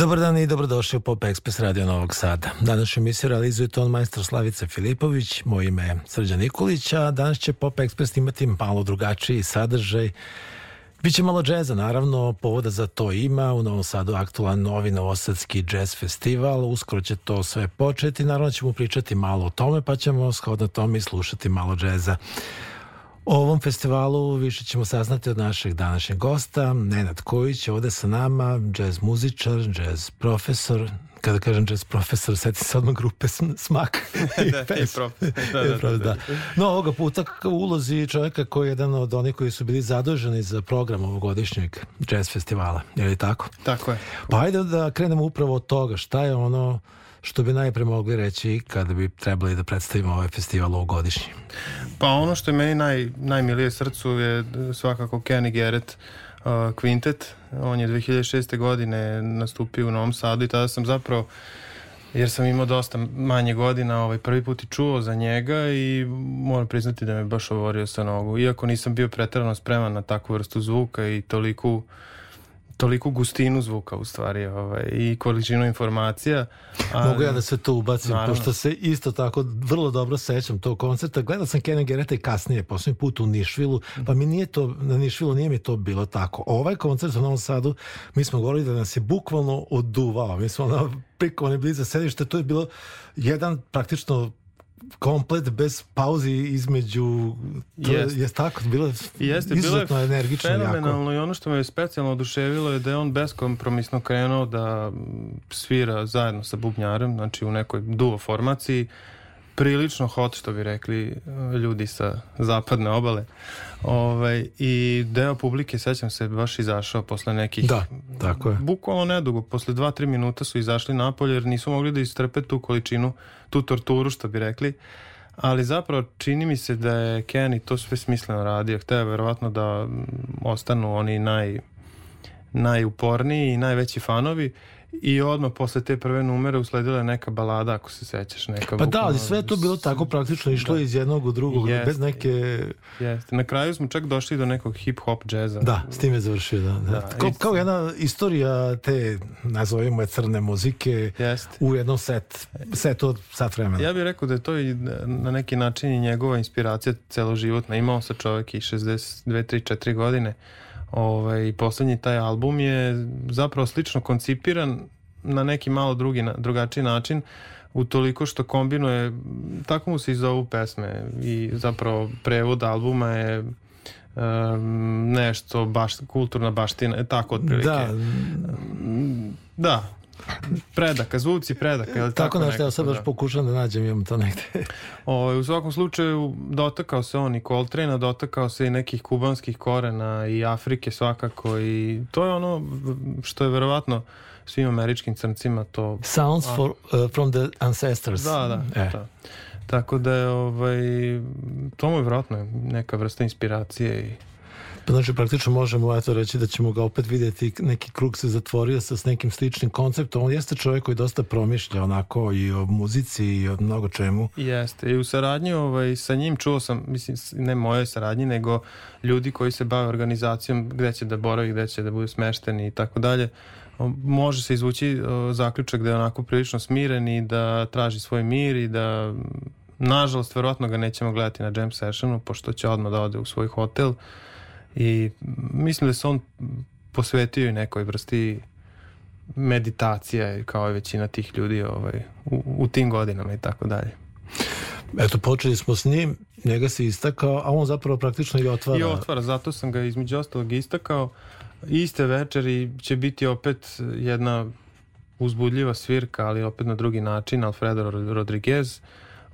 Dobar dan i dobrodošli u Pop Express Radio Novog Sada. Današnju emisiju realizuje ton majstor Slavica Filipović, moje ime je Srđan Nikolić, a danas će Pop Express imati malo drugačiji sadržaj. Biće malo džeza, naravno, povoda za to ima. U Novom Sadu aktualan novi Novosadski jazz festival. Uskoro će to sve početi. Naravno ćemo pričati malo o tome, pa ćemo shodno tome i slušati malo džeza. O ovom festivalu više ćemo saznati od našeg današnjeg gosta, Nenad Kojić, ovde sa nama, jazz muzičar, jazz profesor, kada kažem jazz profesor, seti se odmah grupe Smak i da, pes. prof. Da, da, da, da, No, ovoga puta u ulozi čovjeka koji je jedan od onih koji su bili zaduženi za program ovogodišnjeg jazz festivala. Je li tako? Tako je. Pa ajde da krenemo upravo od toga. Šta je ono što bi najpre mogli reći kada bi trebali da predstavimo ovaj festival ovogodišnji? Pa ono što je meni naj, najmilije srcu je svakako Kenny Garrett uh, Quintet. On je 2006. godine nastupio u Novom Sadu i tada sam zapravo jer sam imao dosta manje godina, ovaj prvi put i čuo za njega i moram priznati da me baš ovorio sa nogu. Iako nisam bio pretrano spreman na takvu vrstu zvuka i toliku toliku gustinu zvuka u stvari ovaj, i količinu informacija. Ali, Mogu ja da se to ubacim, naravno. pošto se isto tako vrlo dobro sećam tog koncerta. Gledao sam Kenny Gereta i kasnije, poslednji put u Nišvilu, pa mi nije to, na Nišvilu nije mi to bilo tako. Ovaj koncert u Novom Sadu, mi smo govorili da nas je bukvalno oduvao. Mi smo prikovani bili za sedište, to je bilo jedan praktično komplet bez pauzi između to jest, je tako bilo Jeste, izuzetno bilo energično fenomenalno jako. i ono što me je specijalno oduševilo je da je on beskompromisno krenuo da svira zajedno sa bubnjarem znači u nekoj duo formaciji prilično hot što bi rekli ljudi sa zapadne obale. Ovaj, i deo publike sećam se baš izašao posle nekih da, tako je. bukvalno nedugo posle 2-3 minuta su izašli napolje jer nisu mogli da istrpe tu količinu tu torturu što bi rekli. Ali zapravo čini mi se da je Kenny to sve smisleno radio. Hteo verovatno da ostanu oni naj najuporniji i najveći fanovi i odmah posle te prve numere usledila je neka balada, ako se sećaš. Neka pa da, ali sve je to bilo tako praktično išlo da. iz jednog u drugog, jest, bez neke... Jeste. Na kraju smo čak došli do nekog hip-hop džeza. Da, s tim je završio, da. da. da kao, kao jedna istorija te, nazovimo je crne muzike Jeste. u jednom set, set od sat vremena. Ja bih rekao da je to i na neki način i njegova inspiracija celoživotna. Imao sa čovjek i 62, 3, 4 godine Ovaj, poslednji taj album je zapravo slično koncipiran na neki malo drugi, drugačiji način utoliko što kombinuje, tako mu se i zovu pesme i zapravo prevod albuma je um, nešto baš, kulturna baština, tako otprilike. Da. Da, predaka, zvuci predaka. Ili tako, tako nešto, ja sad baš da. pokušam da nađem, imam to negde. O, u svakom slučaju dotakao se on i Coltrane, dotakao se i nekih kubanskih korena i Afrike svakako i to je ono što je verovatno svim američkim crncima to... Sounds for, uh, from the ancestors. Da, da. E. da. Tako da je ovaj, to mu je vjerojatno neka vrsta inspiracije i Pa znači praktično možemo eto reći da ćemo ga opet vidjeti neki krug se zatvorio sa s nekim sličnim konceptom. On jeste čovjek koji dosta promišlja onako i o muzici i o mnogo čemu. Jeste. I u saradnji ovaj, sa njim čuo sam, mislim, ne moje saradnji, nego ljudi koji se bave organizacijom gde će da boravi, gde će da budu smešteni i tako dalje. Može se izvući zaključak da je onako prilično smiren i da traži svoj mir i da nažalost, verovatno ga nećemo gledati na jam sessionu, pošto će odmah da ode u svoj hotel i mislim da se on posvetio i nekoj vrsti meditacija kao i većina tih ljudi ovaj, u, u tim godinama i tako dalje. Eto, počeli smo s njim, njega se istakao, a on zapravo praktično i otvara. I otvara, zato sam ga između ostalog istakao. Iste večeri će biti opet jedna uzbudljiva svirka, ali opet na drugi način, Alfredo Rodriguez.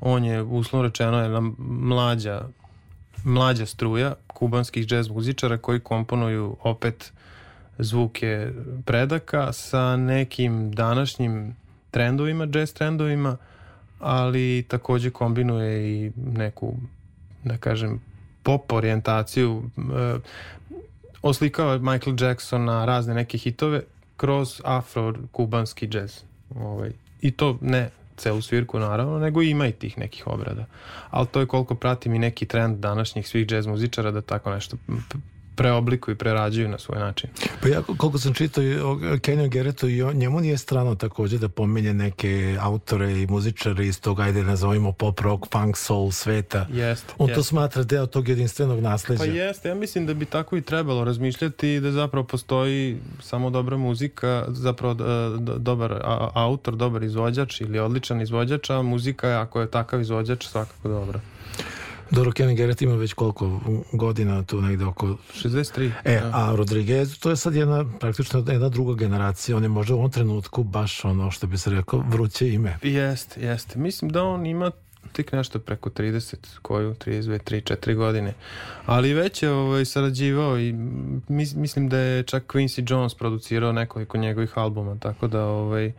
On je, uslovno rečeno, jedna mlađa mlađa struja kubanskih džez muzičara koji komponuju opet zvuke predaka sa nekim današnjim trendovima, jazz trendovima, ali takođe kombinuje i neku, da kažem, pop orijentaciju. E, oslikava Michael Jacksona razne neke hitove kroz afro-kubanski džez. Ovaj. I to ne celu svirku naravno, nego ima i tih nekih obrada. Ali to je koliko pratim i neki trend današnjih svih džez muzičara da tako nešto preoblikuju i prerađuju na svoj način. Pa ja koliko sam čitao o Kenyon Geretu i njemu nije strano takođe da pomenje neke autore i muzičare iz tog, ajde nazovimo pop rock, funk, soul sveta. Jest, On jest. to smatra deo tog jedinstvenog nasleđa. Pa jeste, ja mislim da bi tako i trebalo razmišljati i da zapravo postoji samo dobra muzika, zapravo dobar autor, dobar izvođač ili odličan izvođač, a muzika ako je takav izvođač, svakako dobra. Doro Kenny Garrett ima već koliko godina, tu negde oko... 63. E, ja. a Rodriguez, to je sad jedna, praktično jedna druga generacija, on je možda u ovom trenutku baš ono što bi se rekao vruće ime. Jeste, jeste. Mislim da on ima tik nešto preko 30, koju, 32, 3, 4 godine. Ali već je ovaj, sarađivao i mislim da je čak Quincy Jones producirao nekoliko njegovih albuma, tako da ovaj,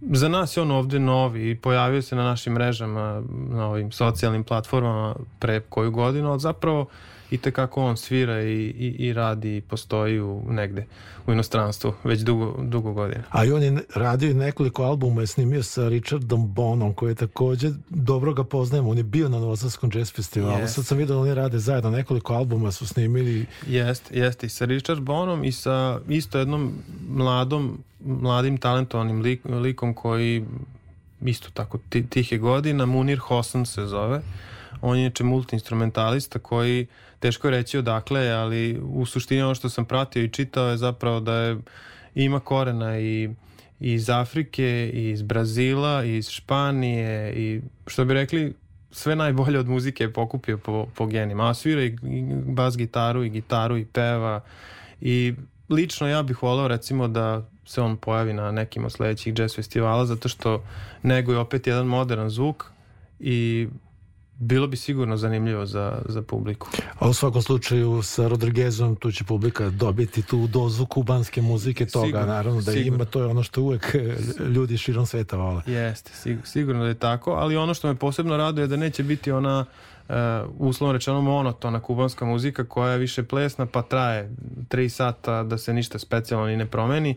za nas je on ovde novi i pojavio se na našim mrežama, na ovim socijalnim platformama pre koju godinu, ali zapravo i tekako on svira i, i, i radi i postoji u, negde u inostranstvu već dugo, dugo godina. A i on je radio nekoliko albuma, je snimio sa Richardom Bonom, koji je takođe, dobro ga poznajemo, on je bio na Novosadskom jazz festivalu, yes. sad sam vidio da oni rade zajedno, nekoliko albuma su snimili. Jeste, jeste, i sa Richard Bonom i sa isto jednom mladom, mladim talentovanim lik, likom koji isto tako tihe godina, Munir Hosan se zove, on je neče multiinstrumentalista koji teško je reći odakle, ali u suštini ono što sam pratio i čitao je zapravo da je ima korena i iz Afrike, iz Brazila, iz Španije i što bi rekli sve najbolje od muzike je pokupio po, po genima. A svira i bas gitaru i gitaru i peva i lično ja bih volao recimo da se on pojavi na nekim od sledećih jazz festivala zato što nego je opet jedan modern zvuk i bilo bi sigurno zanimljivo za, za publiku. A u svakom slučaju sa Rodriguezom tu će publika dobiti tu dozu kubanske muzike toga, sigurno, naravno da sigurno. ima, to je ono što uvek ljudi širom sveta vole. Jeste, sigurno da je tako, ali ono što me posebno raduje je da neće biti ona uh, uslovno rečeno monotona kubanska muzika koja je više plesna pa traje tri sata da se ništa specijalno ni ne promeni.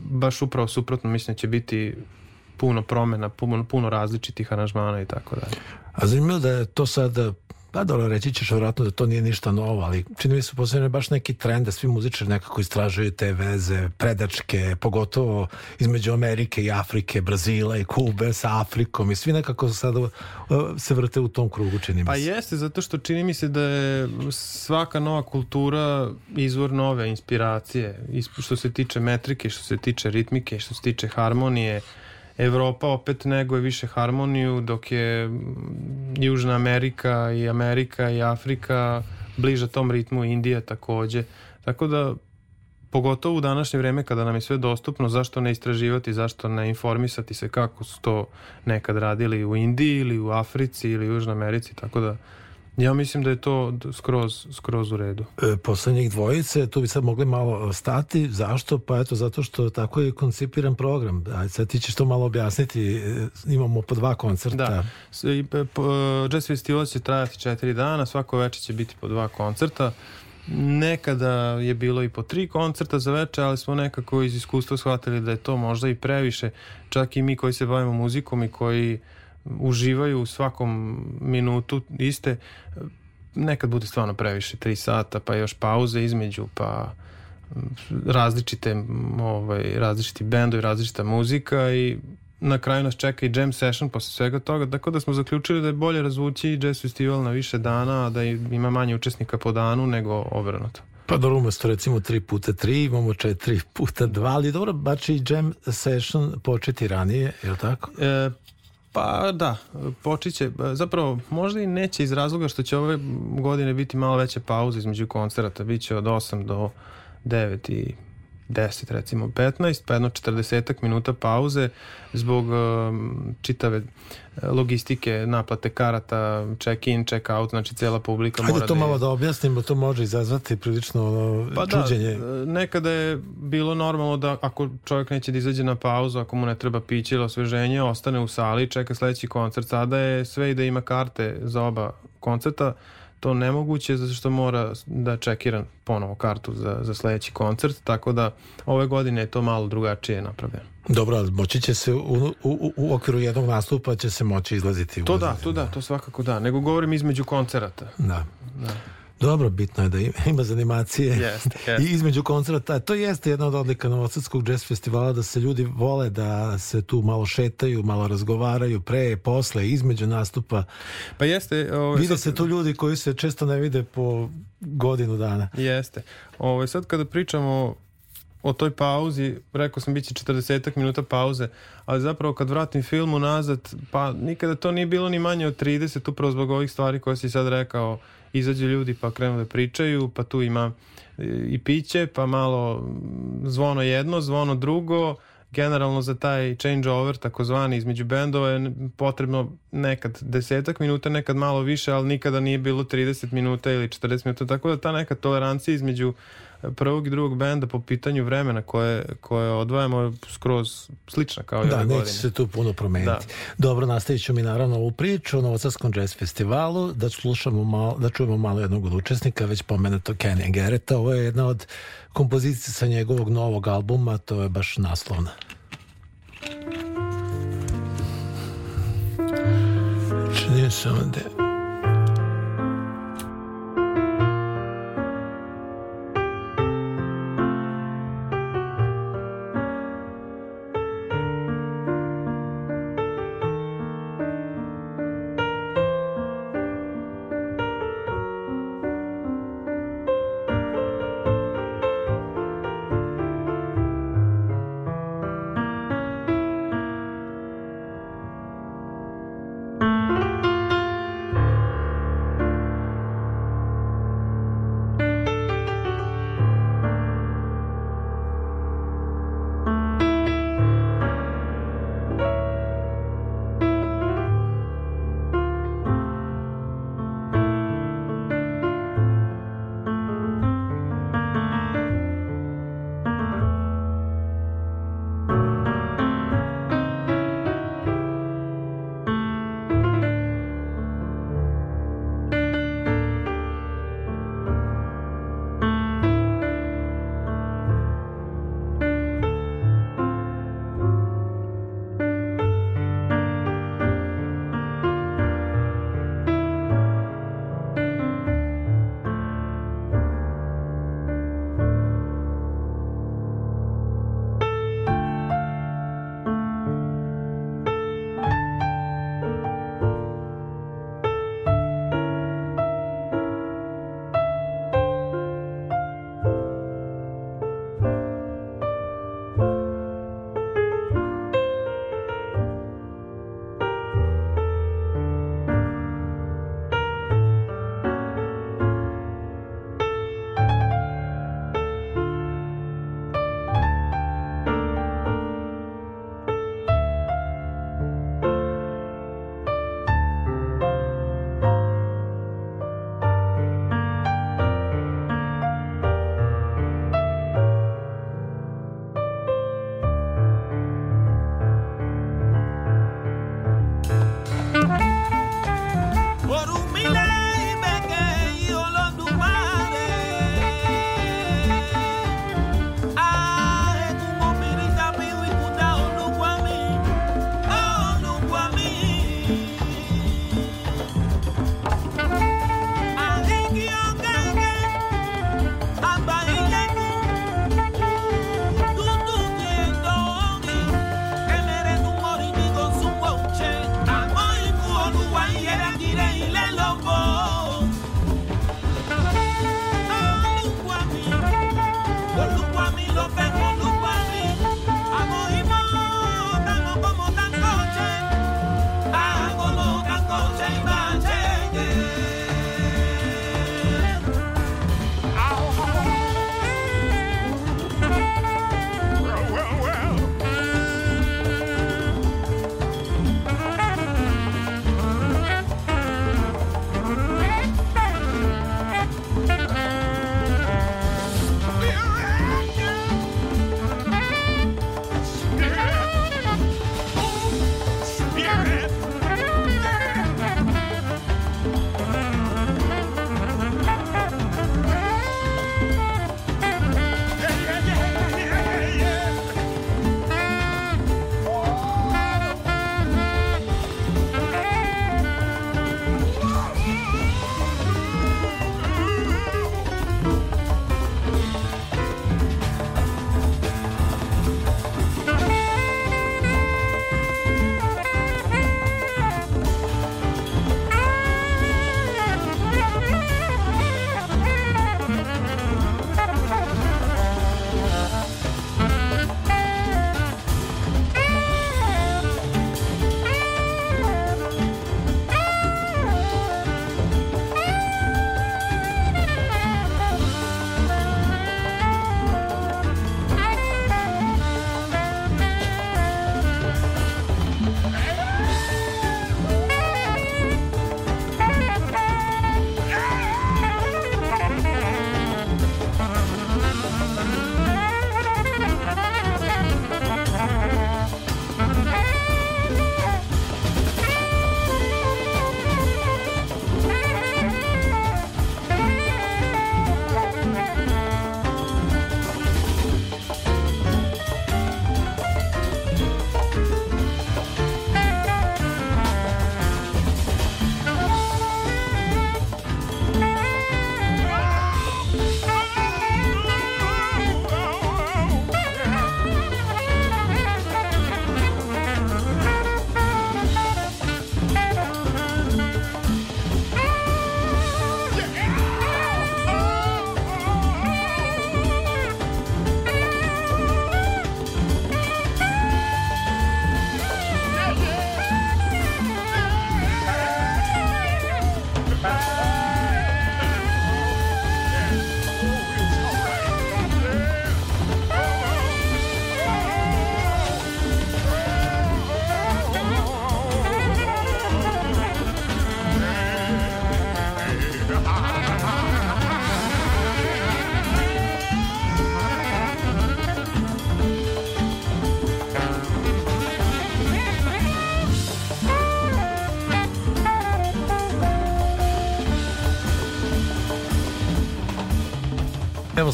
Baš upravo suprotno mislim da će biti puno promena, puno, puno različitih aranžmana i tako dalje. A zanimljivo da je to sad Pa dobro, reći ćeš vjerojatno da to nije ništa novo, ali čini mi se posebno baš neki trend da svi muzičari nekako istražuju te veze, predačke, pogotovo između Amerike i Afrike, Brazila i Kube sa Afrikom i svi nekako sada uh, se vrte u tom krugu, čini mi pa se. Pa jeste, zato što čini mi se da je svaka nova kultura izvor nove inspiracije, što se tiče metrike, što se tiče ritmike, što se tiče harmonije, Evropa opet nego je više harmoniju, dok je Južna Amerika i Amerika i Afrika bliža tom ritmu, Indija takođe. Tako da, pogotovo u današnje vreme kada nam je sve dostupno, zašto ne istraživati, zašto ne informisati se kako su to nekad radili u Indiji ili u Africi ili u Južnoj Americi, tako da Ja mislim da je to skroz, skroz u redu. E, poslednjih dvojice, tu bi sad mogli malo stati. Zašto? Pa eto, zato što tako je koncipiran program. Ajde, sad ti ćeš to malo objasniti. E, imamo po dva koncerta. Da. Jazz Festival će trajati četiri dana, svako večer će biti po dva koncerta. Nekada je bilo i po tri koncerta za večer, ali smo nekako iz iskustva shvatili da je to možda i previše. Čak i mi koji se bavimo muzikom i koji uživaju u svakom minutu iste, nekad bude stvarno previše, tri sata, pa još pauze između, pa različite ovaj, različiti bendovi, različita muzika i na kraju nas čeka i jam session posle svega toga, tako da smo zaključili da je bolje razvući jazz festival na više dana, a da ima manje učesnika po danu nego obrnuto. Pa dobro, umesto recimo 3 puta 3 imamo 4 puta 2, ali dobro, baš i jam session početi ranije, je li tako? E, pa da, počiće, zapravo možda i neće iz razloga što će ove godine biti malo veće pauze između koncerata, bit će od 8 do 9 i 10 recimo 15 pa jedno 40 minuta pauze zbog um, čitave uh, logistike naplate karata check in check out znači cela publika Hajde mora to da malo da objasnimo to može izazvati prilično ono, pa čuđenje. da, nekada je bilo normalno da ako čovjek neće da izađe na pauzu ako mu ne treba piće ili osveženje ostane u sali čeka sledeći koncert. Sada je sve i da ima karte za oba koncerta to nemoguće zato što mora da čekira ponovo kartu za, za sledeći koncert, tako da ove godine je to malo drugačije napravljeno. Dobro, ali moći će se u, u, u okviru jednog nastupa će se moći izlaziti. To da, to da, to svakako da. Nego govorim između koncerata. Da. da. Dobro, bitno je da ima zanimacije jeste, jeste. i između koncerta. To jeste jedna od odlika Novosadskog jazz festivala da se ljudi vole da se tu malo šetaju, malo razgovaraju pre, posle, između nastupa. Pa jeste. Ove, ovaj, vide sad... se tu ljudi koji se često ne vide po godinu dana. Jeste. Ove, ovaj, sad kada pričamo o toj pauzi, rekao sam biće 40 minuta pauze, ali zapravo kad vratim film unazad, pa nikada to nije bilo ni manje od 30, upravo zbog ovih stvari koje si sad rekao, izađu ljudi pa krenu da pričaju, pa tu ima e, i piće, pa malo zvono jedno, zvono drugo, generalno za taj changeover takozvani između bendova je potrebno nekad desetak minuta, nekad malo više, ali nikada nije bilo 30 minuta ili 40 minuta, tako da ta neka tolerancija između prvog i drugog benda po pitanju vremena koje, koje odvajamo skroz slična kao i da, ove godine. Da, neće se tu puno promeniti. Da. Dobro, nastavit ću mi naravno ovu priču o Novosadskom jazz festivalu, da slušamo malo, da čujemo malo jednog od učesnika, već pomenuto Kenny Garretta. Ovo je jedna od kompozicija sa njegovog novog albuma, to je baš naslovna. Čini se da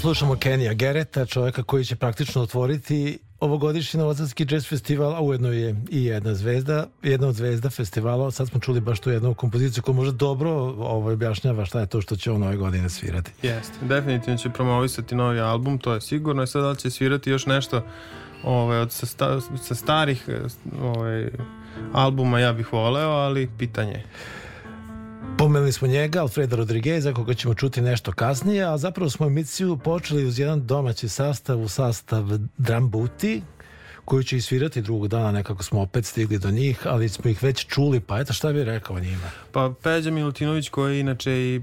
Slušamo Kenija Gereta, čovjeka koji će praktično otvoriti ovogodišnji Novosadski jazz festival, a ujedno je i jedna zvezda, jedna od zvezda festivala. Sad smo čuli baš tu jednu kompoziciju koja možda dobro ovo objašnjava šta je to što će on ove godine svirati. Jeste, definitivno će promovisati novi album, to je sigurno. I sad da će svirati još nešto ovaj, od sa, sta, sa starih ovaj, albuma ja bih voleo, ali pitanje Pomenuli smo njega, Alfreda Rodrigueza, koga ćemo čuti nešto kasnije, a zapravo smo emisiju počeli uz jedan domaći sastav, u sastav Drum Booty, koju će isvirati drugog dana, nekako smo opet stigli do njih, ali smo ih već čuli, pa eto šta bih rekao o njima? Pa Peđa Milutinović koji je inače i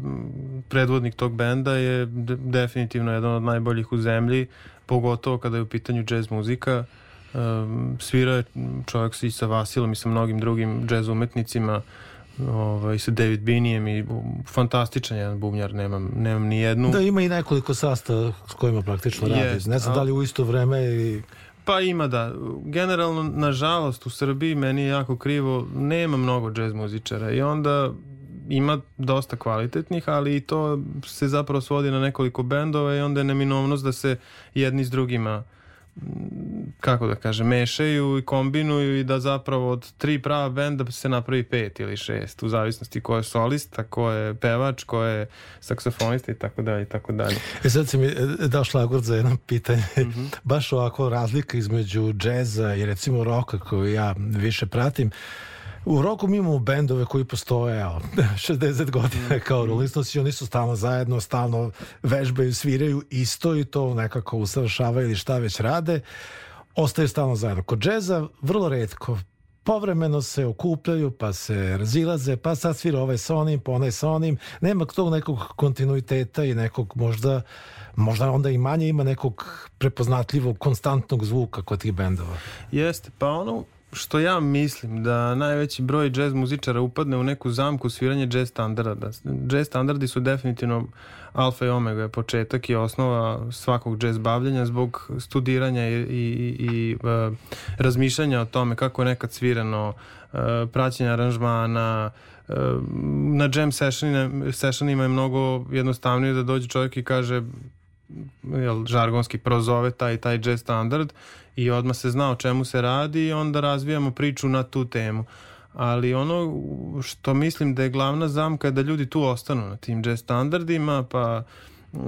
predvodnik tog benda je definitivno jedan od najboljih u zemlji, pogotovo kada je u pitanju jazz muzika. Um, svira je čovjek i sa Vasilom i sa mnogim drugim jazz umetnicima, ovaj, sa David Binijem i fantastičan jedan bubnjar, nemam, nemam ni jednu. Da, ima i nekoliko sastava s kojima praktično radi. Jest, ne znam a... da li u isto vreme i... Pa ima da. Generalno, nažalost, u Srbiji meni je jako krivo, nema mnogo džez muzičara i onda ima dosta kvalitetnih, ali i to se zapravo svodi na nekoliko bendova i onda je neminovnost da se jedni s drugima kako da kažem, mešaju i kombinuju i da zapravo od tri prava benda se napravi pet ili šest, u zavisnosti ko je solista, ko je pevač, ko je saksofonista i tako dalje i tako dalje. E sad si mi e, dao šlagord za jedno pitanje. Mm -hmm. Baš ovako razlika između džeza i recimo roka koju ja više pratim. U roku mi imamo bendove koji postoje evo, 60 godina kao Rolling Stones i oni su stalno zajedno, stalno vežbaju, sviraju isto i to nekako usavršavaju ili šta već rade. Ostaju stalno zajedno. Kod džeza vrlo redko povremeno se okupljaju, pa se razilaze, pa sad svira ovaj sa onim, pa onaj sa onim. Nema tog nekog kontinuiteta i nekog možda možda onda i manje ima nekog prepoznatljivog, konstantnog zvuka kod tih bendova. Jeste, pa ono što ja mislim da najveći broj jazz muzičara upadne u neku zamku sviranje jazz standarda. Jazz standardi su definitivno alfa i omega, početak i osnova svakog jazz bavljenja zbog studiranja i, i, i uh, razmišljanja o tome kako je nekad svirano, uh, praćenja aranžmana, uh, na jam sessionima je mnogo jednostavnije da dođe čovjek i kaže jel, žargonski prozove taj taj jazz standard i odmah se zna o čemu se radi i onda razvijamo priču na tu temu. Ali ono što mislim da je glavna zamka je da ljudi tu ostanu na tim jazz standardima, pa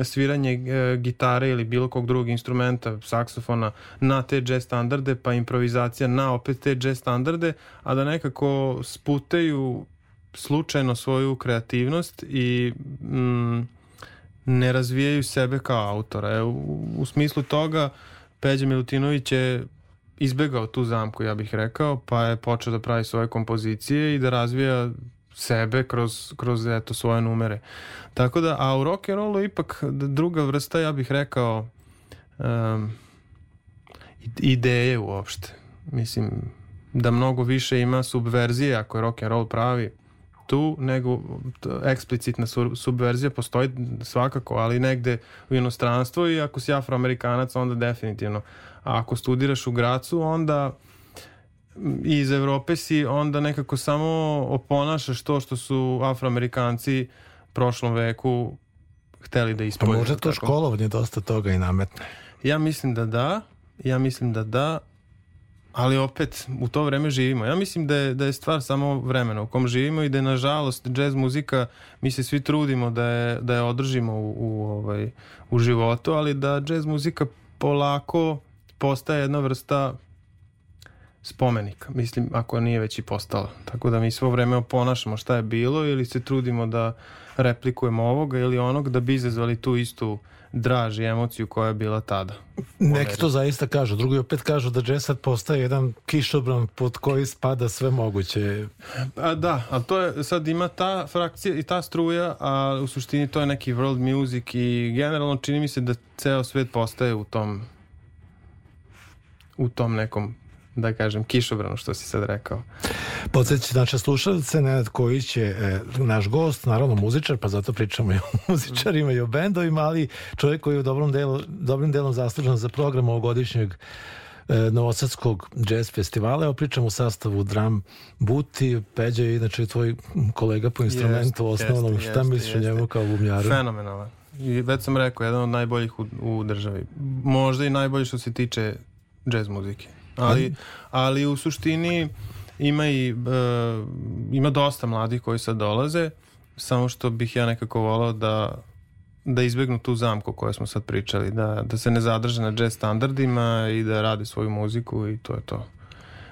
sviranje e, gitare ili bilo kog drugog instrumenta, saksofona na te jazz standarde, pa improvizacija na opet te jazz standarde, a da nekako sputeju slučajno svoju kreativnost i mm, ne razvijaju sebe kao autora. E, u, u smislu toga Peđa Milutinović je izbegao tu zamku, ja bih rekao, pa je počeo da pravi svoje kompozicije i da razvija sebe kroz, kroz eto, svoje numere. Tako da, a u rock and rollu ipak druga vrsta, ja bih rekao, um, ideje uopšte. Mislim, da mnogo više ima subverzije ako je rock and roll pravi tu, nego eksplicitna subverzija postoji svakako, ali negde u inostranstvu i ako si afroamerikanac, onda definitivno. A ako studiraš u Gracu, onda iz Evrope si onda nekako samo oponašaš to što su afroamerikanci prošlom veku hteli da ispolju. Pa možda to školovanje dosta toga i nametne. Ja mislim da da, ja mislim da da, ali opet u to vreme živimo. Ja mislim da je, da je stvar samo vremena u kom živimo i da je nažalost jazz muzika, mi se svi trudimo da je, da je održimo u, u, ovaj, u životu, ali da jazz muzika polako postaje jedna vrsta spomenika, mislim, ako nije već i postala. Tako da mi svo vreme oponašamo šta je bilo ili se trudimo da replikujemo ovoga ili onog da bi izazvali tu istu draž i emociju koja je bila tada. Neki to zaista kažu, drugi opet kažu da jazz sad postaje jedan kišobran pod koji spada sve moguće. A, da, ali to je, sad ima ta frakcija i ta struja, a u suštini to je neki world music i generalno čini mi se da ceo svet postaje u tom u tom nekom da kažem, kišobranu, što si sad rekao. Podsjeći naše slušalce, Nenad Kojić je e, naš gost, naravno muzičar, pa zato pričamo i o muzičarima i o bendovima, ali čovjek koji je u dobrom, delu, dobrim delom zaslužen za program ovogodišnjeg e, Novosadskog jazz festivala. Evo pričam u sastavu Dram Buti, Peđa je inače tvoj kolega po instrumentu jest, osnovnom. Jest, Šta misliš o njemu kao bubnjaru? Fenomenalan I već sam rekao, jedan od najboljih u, u državi. Možda i najbolji što se tiče jazz muzike. Ali, ali u suštini ima i uh, ima dosta mladih koji sad dolaze, samo što bih ja nekako volao da da izbegnu tu zamku koju smo sad pričali, da, da se ne zadrže na jazz standardima i da rade svoju muziku i to je to.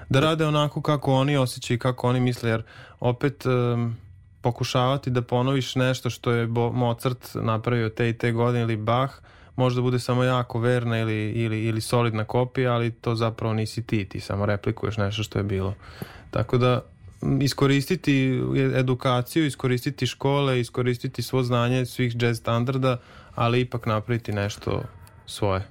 Da rade onako kako oni osjećaju i kako oni misle, jer opet um, pokušavati da ponoviš nešto što je Bo Mozart napravio te i te godine ili Bach, možda bude samo jako verna ili, ili, ili solidna kopija, ali to zapravo nisi ti, ti samo replikuješ nešto što je bilo. Tako da iskoristiti edukaciju, iskoristiti škole, iskoristiti svo znanje svih jazz standarda, ali ipak napraviti nešto svoje.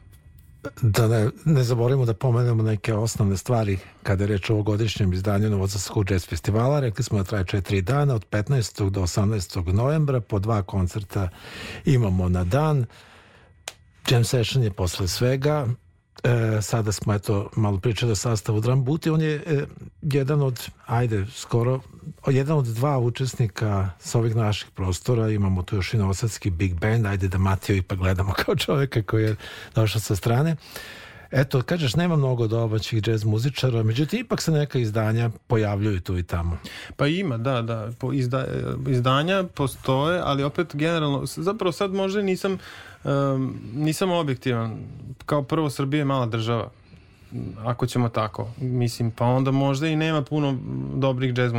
Da ne, ne zaboravimo da pomenemo neke osnovne stvari kada je reč o ovogodišnjem izdanju Novosadskog jazz festivala. Rekli smo da traje četiri dana, od 15. do 18. novembra, po dva koncerta imamo na dan. Jam session je posle svega, E, sada smo eto malo pričali o sastavu Drambuti, on je e, jedan od, ajde, skoro jedan od dva učesnika sa ovih naših prostora, imamo tu još i novosadski Big Band, ajde da Matio ipak gledamo kao čoveka koji je došao sa strane. Eto, kažeš, nema mnogo domaćih džez muzičara, međutim, ipak se neka izdanja pojavljuju tu i tamo. Pa ima, da, da. Po izda, izdanja postoje, ali opet generalno, zapravo sad možda nisam um, nisam objektivan. Kao prvo, Srbija je mala država ako ćemo tako. Mislim, pa onda možda i nema puno dobrih jazz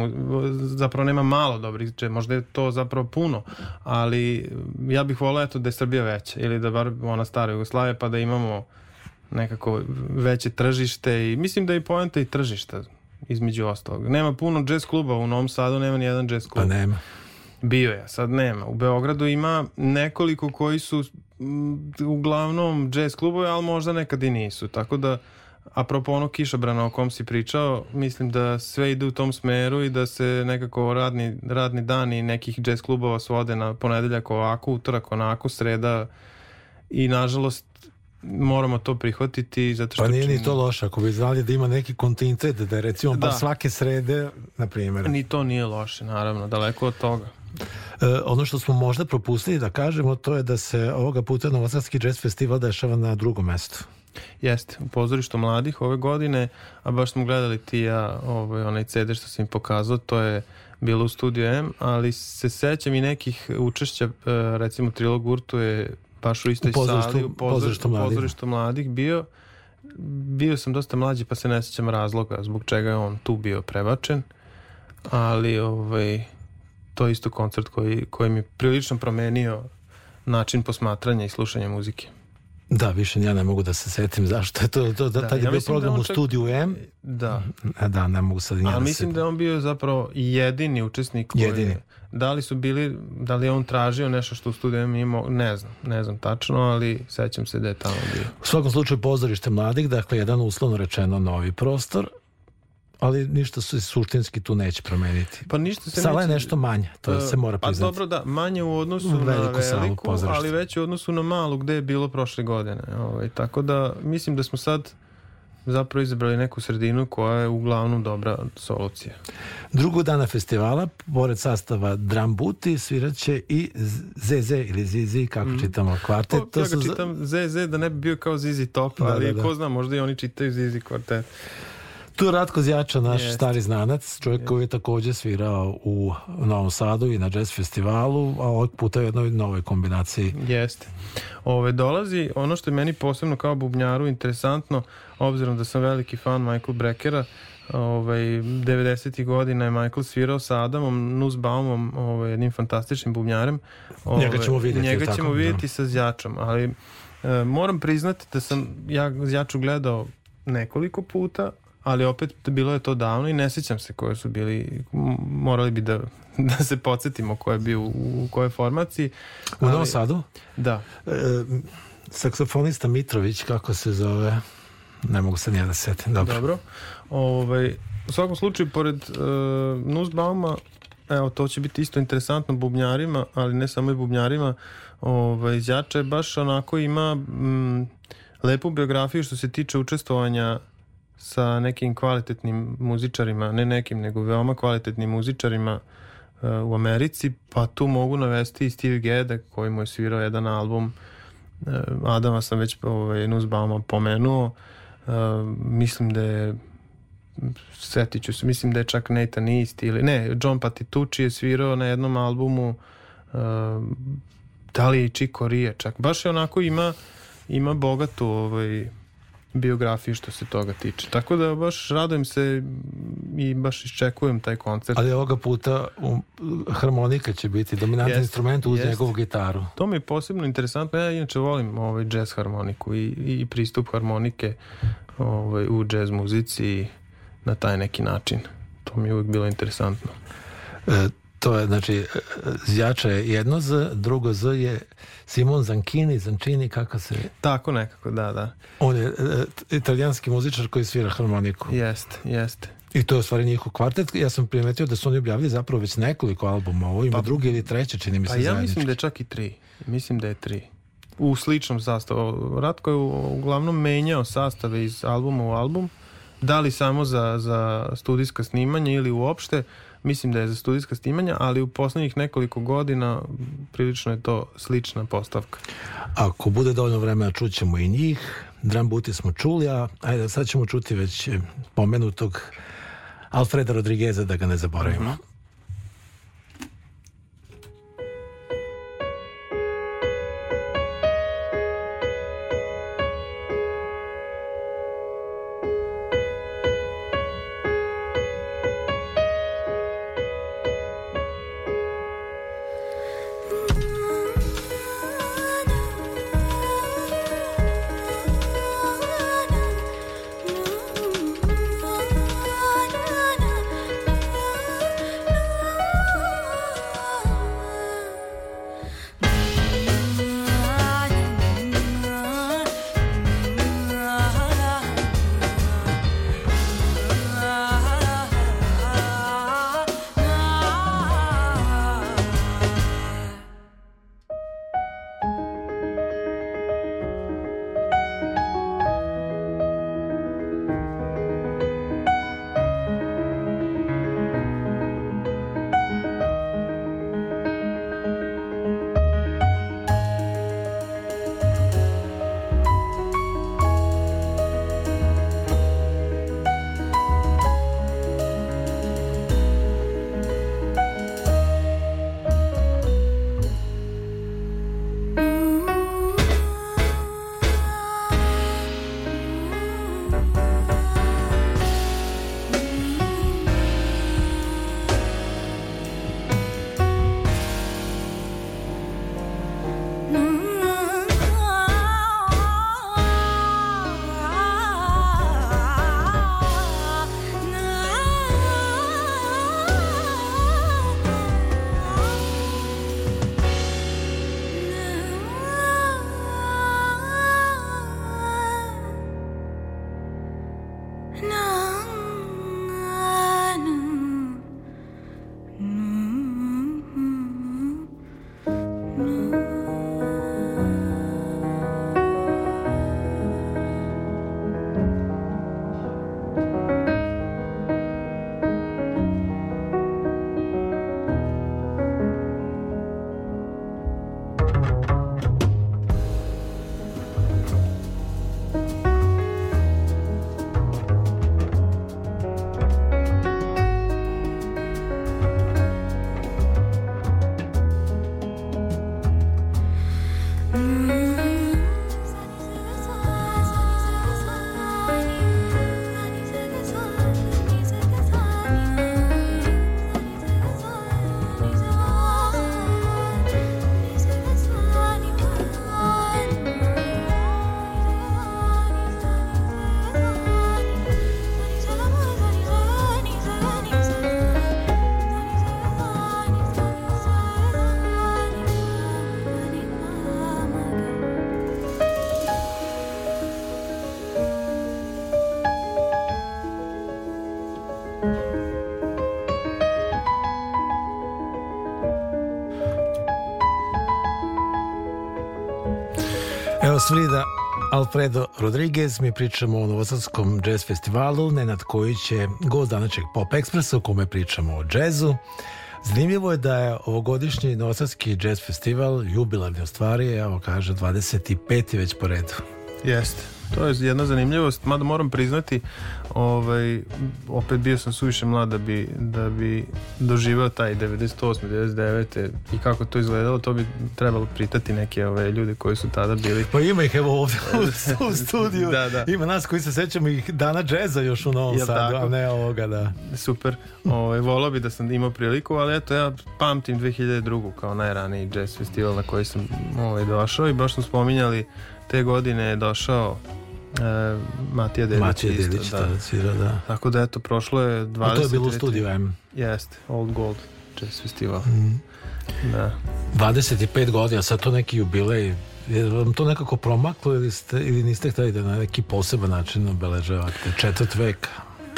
zapravo nema malo dobrih jazz, možda je to zapravo puno, ali ja bih volao eto da je Srbija veća ili da bar ona stara Jugoslavija pa da imamo nekako veće tržište i mislim da je poenta i tržišta između ostalog. Nema puno jazz kluba u Novom Sadu, nema ni jedan jazz klub. Pa nema. Bio je, sad nema. U Beogradu ima nekoliko koji su m, uglavnom jazz klubove, ali možda nekad i nisu. Tako da, apropo ono kišobrana o kom si pričao, mislim da sve ide u tom smeru i da se nekako radni, radni dani nekih jazz klubova svode na ponedeljak ovako, utorak onako, sreda i nažalost moramo to prihvatiti zato što pa nije ni to loše ako bi znali da ima neki kontinent da je recimo da. svake srede na primjer. Ni to nije loše naravno daleko od toga. E, ono što smo možda propustili da kažemo to je da se ovoga puta Novosadski jazz festival dešava na drugom mestu. Jeste, u pozorištu mladih ove godine, a baš smo gledali ti ja ovaj, onaj CD što sam im pokazao, to je bilo u studiju M, ali se sećam i nekih učešća, e, recimo Trilog Urtu je baš u istoj u sali, u pozorištu, mladih. pozorištu mladih bio. Bio sam dosta mlađi pa se ne sećam razloga zbog čega je on tu bio prebačen, ali ovaj, to je isto koncert koji, koji mi prilično promenio način posmatranja i slušanja muzike. Da, više ja ne mogu da se setim zašto je to, to da, tad je ja bio program da u čak... studiju M. Da. Da, ne mogu sad i ja mislim da je on bio zapravo jedini učesnik koji jedini. Da li su bili, da li je on tražio nešto što u studiju imao, ne znam, ne znam tačno, ali sećam se da je tamo bio. U svakom slučaju pozorište mladih, dakle jedan uslovno rečeno novi prostor, ali ništa se suštinski tu neće promeniti. Pa ništa se Sala neće... je nešto manje, to uh, se mora pa priznati. Pa dobro da, manje u odnosu veliku na veliku, salu, ali već u odnosu na malu gde je bilo prošle godine. Ovaj, tako da mislim da smo sad zapravo izabrali neku sredinu koja je uglavnom dobra solucija. Drugog dana festivala, pored sastava Drum Booty, sviraće i ZZ ili ZZ, kako mm. čitamo kvartet. Pa, to ja ga čitam ZZ da ne bi bio kao ZZ Top, da, ali da, da. ko zna, možda i oni čitaju ZZ kvartet. Tu je Ratko Zjača, naš Jest. stari znanac, čovjek Jest. koji je takođe svirao u Novom Sadu i na jazz festivalu, a ovog puta u jednoj novoj kombinaciji. Jeste. Ove, dolazi ono što je meni posebno kao bubnjaru interesantno, obzirom da sam veliki fan Michael Breckera, ovaj, 90. godina je Michael svirao sa Adamom Nussbaumom, ovaj, jednim fantastičnim bubnjarem. Ovaj, njega ćemo vidjeti. Njega ćemo tako, da. vidjeti da. sa Zjačom, ali e, moram priznati da sam ja Zjaču gledao nekoliko puta, ali opet bilo je to davno i ne sjećam se koje su bili, morali bi da, da se podsjetimo ko je bio u, u kojoj formaciji. U Novom Sadu? Da. E, saksofonista Mitrović, kako se zove, ne mogu se nije da setim. Dobro. Dobro. Ovaj, u svakom slučaju, pored uh, Nussbauma, evo, to će biti isto interesantno bubnjarima, ali ne samo i bubnjarima, ovaj, Zjača je baš onako ima mm, lepu biografiju što se tiče učestvovanja sa nekim kvalitetnim muzičarima, ne nekim, nego veoma kvalitetnim muzičarima u Americi, pa tu mogu navesti i Steve Gede koji mu je svirao jedan album uh, Adama sam već ovaj, Nuzbauma pomenuo. Uh, mislim da je setit ću se, mislim da je čak Nathan East ili ne, John Patitucci je svirao na jednom albumu uh, da li je i Chico Rie čak, baš je onako ima ima bogatu ovaj, biografiju što se toga tiče. Tako da baš radujem se i baš iščekujem taj koncert. Ali ovoga puta um, harmonika će biti dominantni jest, instrument uz jest. njegovu gitaru. To mi je posebno interesantno. Ja inače volim ovaj jazz harmoniku i, i pristup harmonike ovaj, u jazz muzici na taj neki način. To mi je uvijek bilo interesantno. E, to je, znači, zjača je jedno Z, drugo Z je Simon Zankini, Zancini, kako se... Tako nekako, da, da. On je e, italijanski muzičar koji svira harmoniku. Jeste, jeste. I to je u stvari njihov kvartet. Ja sam primetio da su oni objavili zapravo već nekoliko albuma. Ovo ima pa, drugi ili treće, čini mi se Pa ja zajednički. mislim da je čak i tri. Mislim da je tri. U sličnom sastavu. Ratko je uglavnom menjao sastave iz albuma u album. Da li samo za, za studijska snimanja ili uopšte mislim da je za studijska snimanja, ali u poslednjih nekoliko godina prilično je to slična postavka. Ako bude dovoljno vremena čućemo i njih. Drum Buti smo čuli, a ajde, sad ćemo čuti već pomenutog Alfreda Rodrigueza, da ga ne zaboravimo. Mm -hmm. Frida Alfredo Rodriguez, mi pričamo o Novosadskom jazz festivalu, Nenad Kojić je gost današnjeg Pop Expressa u kome pričamo o džezu. Zanimljivo je da je ovogodišnji Novosadski jazz festival, jubilarni u stvari, evo kaže 25. već po redu. Jeste. To je jedna zanimljivost, mada moram priznati, ovaj, opet bio sam suviše mlad da bi, da bi doživao taj 98. 99. i kako to izgledalo, to bi trebalo pritati neke ove ljude koji su tada bili. Pa ima ih evo ovdje u, u studiju. da, da. Ima nas koji se sećamo ih dana džeza još u Novom Jel Sadu, tako? a ne ovoga, da. Super. Ovaj, volao bi da sam imao priliku, ali eto, ja pamtim 2002. kao najraniji jazz festival na koji sam ovaj, došao i baš smo spominjali te godine je došao e, Matija Dedić. Matija isto, Dedić da. tada svira, da. Tako da eto, prošlo je 20... A to je bilo u studiju M. Jeste, Old Gold Jazz Festival. Mm. Da. 25 godina, sad to neki jubilej, je vam to nekako promaklo ili, ste, ili niste hteli da na neki poseban način obeležavate četvrt veka?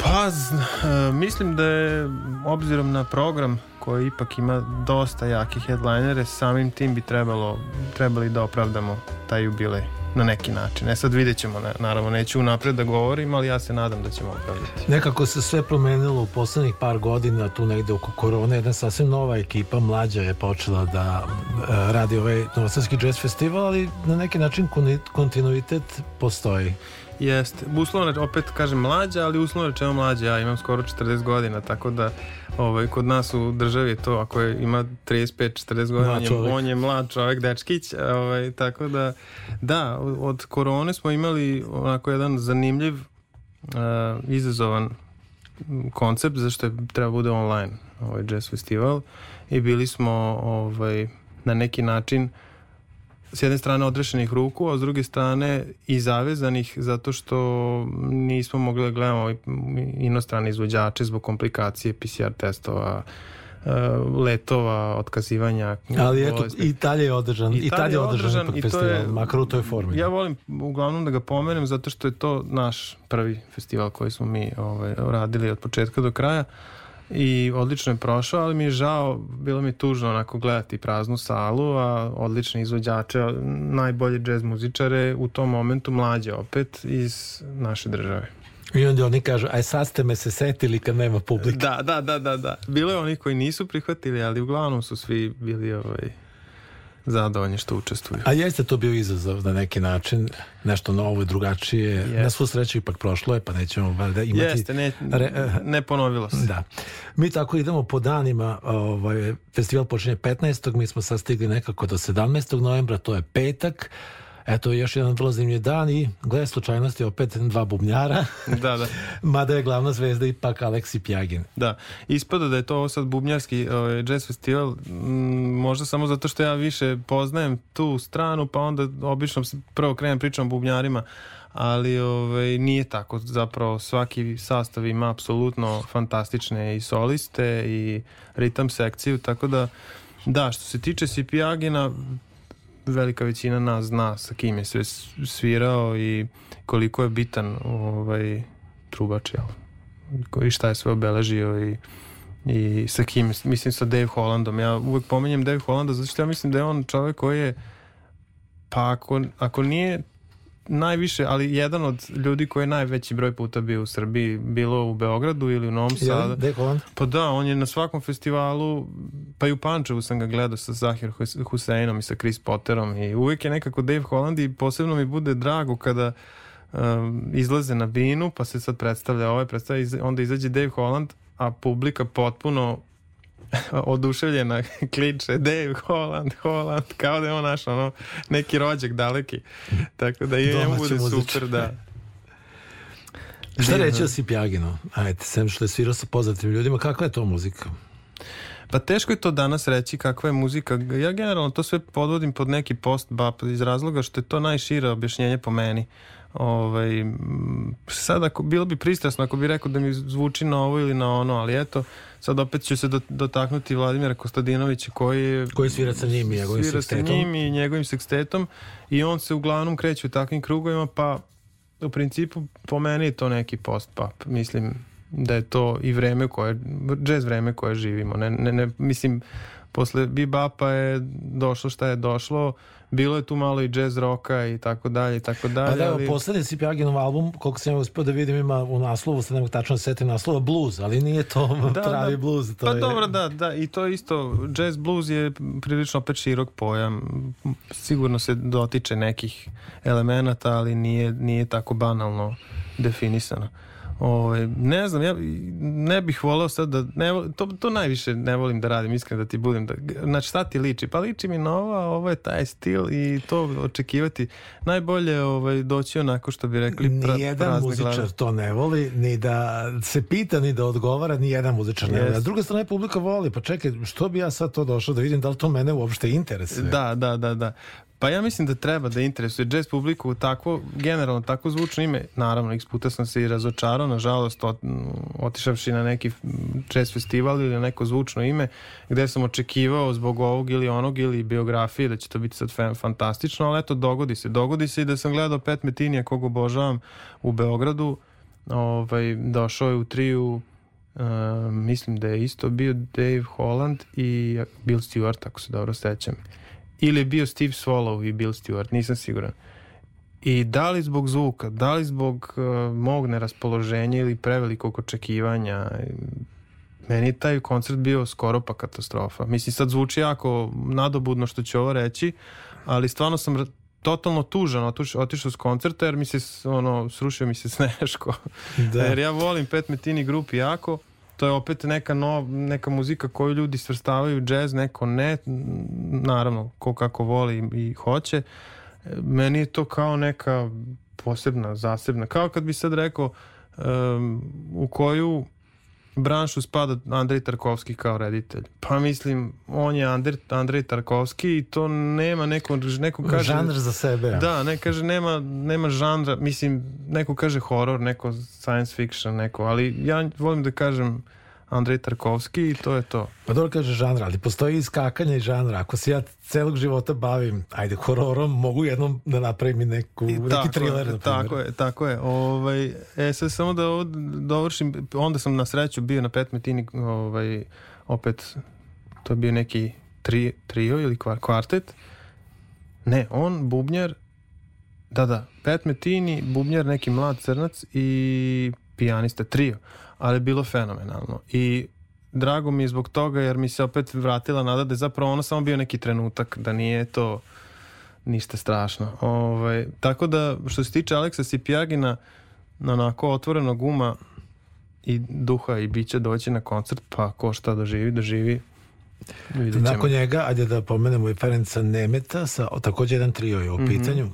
Pa, e, mislim da je, obzirom na program koji ipak ima dosta jaki headlinere, samim tim bi trebalo, trebali da opravdamo taj jubilej na neki način. E sad vidjet ćemo, naravno neću unapred da govorim, ali ja se nadam da ćemo opravdati. Nekako se sve promenilo u poslednjih par godina, tu negde oko korone, jedna sasvim nova ekipa, mlađa je počela da e, radi ovaj Novosadski jazz festival, ali na neki način kontinuitet postoji. Jeste, uslovno, opet kažem mlađa, ali uslovno rečeno mlađa, ja imam skoro 40 godina, tako da ovaj, kod nas u državi je to, ako je, ima 35-40 godina, on je, on je mlad čovek, dečkić, ovaj, tako da, da, od korone smo imali onako jedan zanimljiv, uh, izazovan koncept, zašto je treba bude online ovaj jazz festival. I bili smo ovaj, na neki način s jedne strane odrešenih ruku, a s druge strane i zavezanih zato što nismo mogli da gledamo inostrane izvođače zbog komplikacije PCR testova, e, letova, otkazivanja. Ali eto, i dalje je održan, i, dalje je održan, i to je- makar u toj formi. Ja volim uglavnom da ga pomenem zato što je to naš prvi festival koji smo mi ovaj, radili od početka do kraja i odlično je prošao, ali mi je žao, bilo mi tužno onako gledati praznu salu, a odlični izvođače, najbolje džez muzičare u tom momentu mlađe opet iz naše države. I onda oni kažu, aj sad ste me se setili kad nema publike. Da, da, da, da, da. Bilo je onih koji nisu prihvatili, ali uglavnom su svi bili ovaj, zadovoljni što učestvuju. A jeste to bio izazov na neki način, nešto novo i drugačije. Jeste. Na svu sreću ipak prošlo je, pa nećemo valjda imati... Jeste, ne, ne ponovilo se. Da. Mi tako idemo po danima, ovaj, festival počinje 15. Mi smo sad stigli nekako do 17. novembra, to je petak. Eto, još jedan vrlo zanimljiv dan i glede slučajnosti opet dva bubnjara, Da, da. mada je glavna zvezda ipak Aleksi Pjagin. Da, ispada da je to sad bubnjarski ovaj, jazz festival, m, možda samo zato što ja više poznajem tu stranu, pa onda obično prvo krenem pričam o bubnjarima, ali ovaj, nije tako, zapravo svaki sastav ima apsolutno fantastične i soliste i ritam sekciju, tako da da, što se tiče Sipiagina, velika većina nas zna sa kim je sve svirao i koliko je bitan ovaj, trubač, jel? i šta je sve obeležio i i sa kim, mislim sa Dave Hollandom ja uvek pominjem Dave Hollanda zato što ja mislim da je on čovjek koji je pa ako, ako nije najviše, ali jedan od ljudi koji je najveći broj puta bio u Srbiji, bilo u Beogradu ili u Novom Sadu. Pa da, on je na svakom festivalu, pa i u Pančevu sam ga gledao sa Zahir Hus- Huseinom i sa Chris Potterom i uvijek je nekako Dave Holland i posebno mi bude drago kada um, izlaze na binu, pa se sad predstavlja ovaj, predstavlja, onda izađe Dave Holland, a publika potpuno oduševljena kliče Dave Holland, Holland, kao da je on naš ono, neki rođak daleki. Tako da i njemu bude super, da. Šta reći o Sipjaginu? Ajde, sem što je svirao sa poznatim ljudima, kakva je to muzika? Pa teško je to danas reći kakva je muzika. Ja generalno to sve podvodim pod neki post bap iz razloga što je to najšire objašnjenje po meni. Ovaj, sad ako, bilo bi pristrasno ako bi rekao da mi zvuči na ovo ili na ono, ali eto, sad opet ću se do- dotaknuti Vladimira Kostadinovića koji je Koji svira sa njim i njegovim svira sa sekstetom? njim i njegovim sekstetom i on se uglavnom kreće u takvim krugovima pa u principu po meni je to neki post pop mislim da je to i vreme koje jazz vreme koje živimo ne, ne, ne, mislim posle bebapa je došlo šta je došlo, bilo je tu malo i jazz roka i tako dalje i tako dalje. Pa da, ali... poslednji CP Aginov album, koliko sam uspio da vidim, ima u naslovu, sad ne mogu tačno da setim naslova, blues, ali nije to Da, pravi da. blues. To pa je... dobro, da, da, i to isto, jazz blues je prilično opet širok pojam, sigurno se dotiče nekih elemenata, ali nije, nije tako banalno definisano. Ovaj ne znam, ja ne bih voleo sad da ne, to, to najviše ne volim da radim, iskreno da ti budem da, znači šta ti liči? Pa liči mi nova, ovo je taj stil i to očekivati. Najbolje ovaj, doći onako što bi rekli pra, Nijedan muzičar glave. to ne voli, ni da se pita, ni da odgovara, ni jedan muzičar ne voli. A Jest. s druge strane, publika voli, pa čekaj, što bi ja sad to došao da vidim, da li to mene uopšte interesuje? Da, da, da, da. Pa ja mislim da treba da interesuje jazz publiku takvo, generalno tako zvučno ime. Naravno, x puta sam se i razočarao, nažalost, ot, otišavši na neki jazz festival ili na neko zvučno ime, gde sam očekivao zbog ovog ili onog ili biografije da će to biti sad fan- fantastično, ali eto, dogodi se. Dogodi se i da sam gledao Pet Metinija, kog obožavam u Beogradu, ovaj, došao je u triju Uh, mislim da je isto bio Dave Holland i Bill Stewart, ako se dobro sećam. Ili je bio Steve Swallow i Bill Stewart, nisam siguran. I da li zbog zvuka, da li zbog uh, mog neraspoloženja ili prevelikog očekivanja, meni je taj koncert bio skoro pa katastrofa. Mislim, sad zvuči jako nadobudno što ću ovo reći, ali stvarno sam totalno tužan otiš- otišao s koncerta jer mi se ono, srušio mi se sneško. Da. Jer ja volim Pet Metini grupi jako. To je opet neka, nov, neka muzika koju ljudi svrstavaju džez, neko ne. Naravno, ko kako voli i hoće. E, Meni je to kao neka posebna, zasebna. Kao kad bi sad rekao um, u koju branšu spada Andrej Tarkovski kao reditelj. Pa mislim, on je Andrej, Andrej Tarkovski i to nema neko, neko kaže... Žanr za sebe. Da, ne kaže nema, nema žanra, mislim, neko kaže horor, neko science fiction, neko, ali ja volim da kažem Andrej Tarkovski i to je to. Pa dobro kaže žanra, ali postoji iskakanje i žanra. Ako se ja celog života bavim, ajde, hororom, mogu jednom da napravim i neku, I neki thriller, je, na primjer. tako je, tako je. Ovaj, e, sad samo da ovo dovršim, onda sam na sreću bio na pet metini, ovaj, opet, to je bio neki tri, trio ili kvar, kvartet. Ne, on, bubnjar, da, da, pet metini, bubnjar, neki mlad crnac i pijanista, trio. Ali je bilo fenomenalno. I drago mi je zbog toga jer mi se opet vratila nada da je zapravo ono samo bio neki trenutak, da nije to ništa strašno. Ovaj, tako da, što se tiče Aleksa Sipjagina, onako otvorenog uma i duha i bića doći na koncert, pa ko šta doživi, doživi. Vidjet ćemo. Nakon njega, ajde da pomenemo i Ferenca Nemeta, sa, o, takođe jedan trio je u Mhm. pitanju.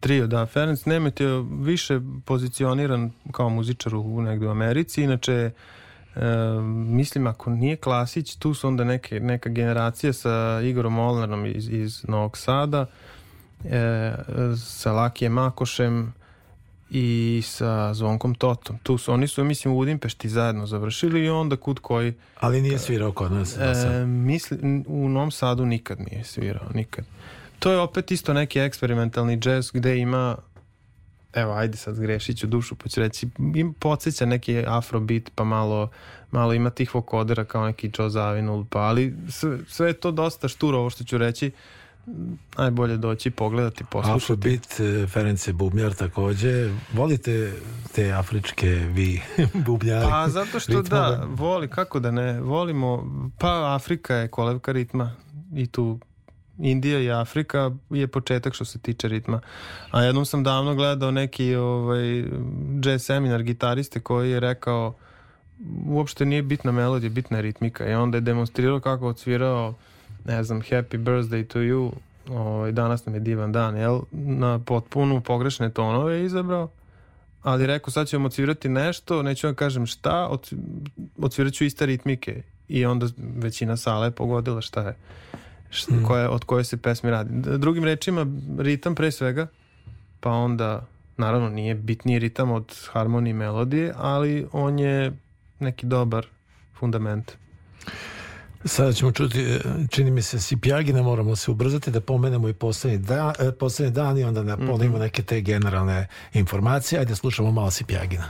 Trio, da. Ferenc Nemet je više pozicioniran kao muzičar u negde u Americi, inače e, mislim ako nije Klasić, tu su onda neke, neka generacija sa Igorom Molnarom iz, iz Novog Sada, e, sa Lakijem Makošem i sa Zvonkom Totom. Tu su, oni su, mislim, u Udimpešti zajedno završili i onda kud koji Ali nije svirao kod nas. E, mislim, u Novom Sadu nikad nije svirao, nikad. To je opet isto neki eksperimentalni džez gde ima evo, ajde sad grešit ću dušu, pa ću reći, im podsjeća neki afrobeat, pa malo, malo ima tih vokodera kao neki Joe Zawinul, pa ali sve, sve je to dosta šturo, ovo što ću reći, najbolje doći pogledati, poslušati. Afrobeat, e, Ferenc je bubnjar takođe. Volite te afričke vi bubnjari? Pa zato što ritmove? da, voli, kako da ne, volimo, pa Afrika je kolevka ritma i tu Indija i Afrika je početak što se tiče ritma. A jednom sam davno gledao neki ovaj, jazz seminar gitariste koji je rekao uopšte nije bitna melodija, bitna je ritmika i onda je demonstrirao kako odsvirao ne znam, Happy Birthday to you ovaj, danas nam je divan dan, jel? Na potpuno pogrešne tonove je izabrao ali rekao sad ćemo odsvirati nešto, neću vam kažem šta, od, odsvirat ću iste ritmike i onda većina sale je pogodila šta je, šta, Mm. koje, od koje se pesmi radi. Drugim rečima, ritam pre svega, pa onda, naravno nije bitniji ritam od harmonije i melodije, ali on je neki dobar fundament. Sada ćemo čuti, e, čini mi se, Sipjagina, moramo se ubrzati da pomenemo i poslednji dan, e, poslednji dan i onda ne Mhm. ponovimo neke te generalne informacije. Ajde, slušamo malo Sipjagina.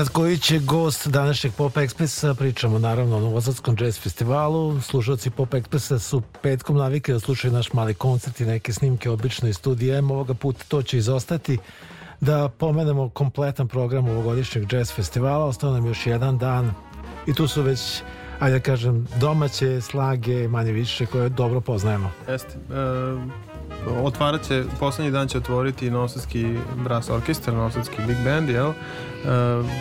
Nenad Kojić je gost današnjeg Pop Expressa, pričamo naravno o Novosadskom jazz festivalu. Slušalci Pop Expressa su petkom navike da slušaju naš mali koncert i neke snimke obično iz studija M. Ovoga puta to će izostati da pomenemo kompletan program ovogodišnjeg jazz festivala. Ostao nam još jedan dan i tu su već ajde da kažem, domaće slage, manje više, koje dobro poznajemo. Jeste. E, otvarat će, poslednji dan će otvoriti Novosadski brass orkestar, Novosadski big band, jel? E,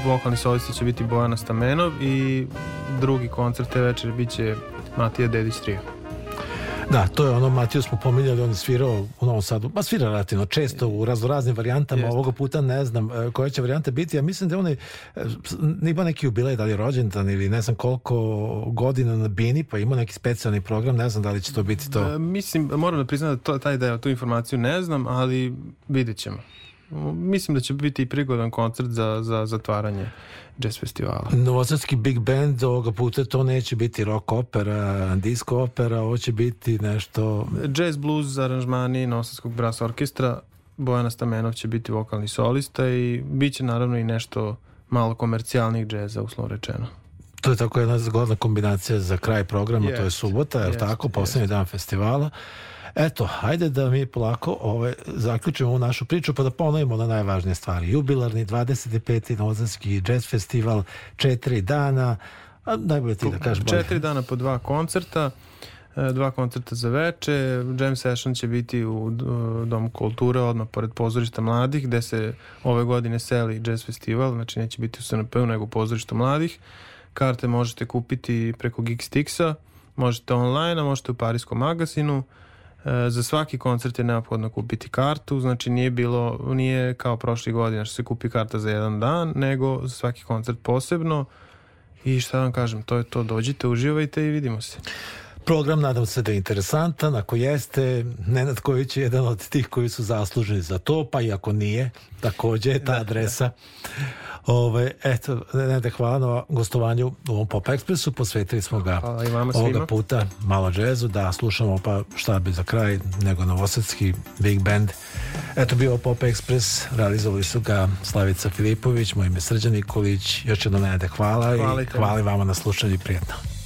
vokalni solisti će biti Bojana Stamenov i drugi koncert te večere biće Matija Dedić Trio. Da, to je ono, Matiju smo pominjali, on je svirao u Novom Sadu, pa svira relativno često u raznoraznim varijantama, Jest. ovoga puta ne znam e, koja će varijanta biti, ja mislim da on je, e, ima neki jubilej, da li je rođendan ili ne znam koliko godina na Bini, pa ima neki specijalni program, ne znam da li će to biti to. E, mislim, moram da priznam da to, taj deo, tu informaciju ne znam, ali vidjet ćemo. Mislim da će biti i prigodan koncert za, za zatvaranje jazz festivala. Novosadski big band ovoga puta to neće biti rock opera, disco opera, ovo će biti nešto... Jazz blues aranžmani Novosadskog brass orkestra, Bojana Stamenov će biti vokalni solista i bit će naravno i nešto malo komercijalnih džeza, uslovno rečeno. To je tako jedna zgodna kombinacija za kraj programa, yes. to je subota, je yes, tako, poslednji yes. dan festivala. Eto, hajde da mi polako ovaj, zaključimo ovu našu priču pa da ponovimo na najvažnije stvari. Jubilarni 25. Nozanski jazz festival, četiri dana, a najbolje ti da kažeš bolje. Četiri dana po dva koncerta, e, dva koncerta za veče, jam session će biti u Domu kulture odmah pored pozorišta mladih gde se ove godine seli jazz festival, znači neće biti u SNP-u nego u pozorištu mladih. Karte možete kupiti preko Geekstixa, možete online, a možete u Parijskom magazinu. E, za svaki koncert je neophodno kupiti kartu, znači nije bilo, nije kao prošli godina što se kupi karta za jedan dan, nego za svaki koncert posebno i šta vam kažem, to je to, dođite, uživajte i vidimo se. Program nadam se da je interesantan, ako jeste, Nenad Ković je jedan od tih koji su zasluženi za to, pa i ako nije, takođe je ta da, adresa. Da. Ove, eto, ne hvala na gostovanju u ovom Pop Expressu, posvetili smo ga ovoga puta malo džezu, da slušamo pa šta bi za kraj nego novosadski Big Band. Eto bio Pop Express, realizovali su ga Slavica Filipović, moj ime Srđan Nikolić, još jednom ne hvala, hvala i hvala vama na slušanju i prijetno.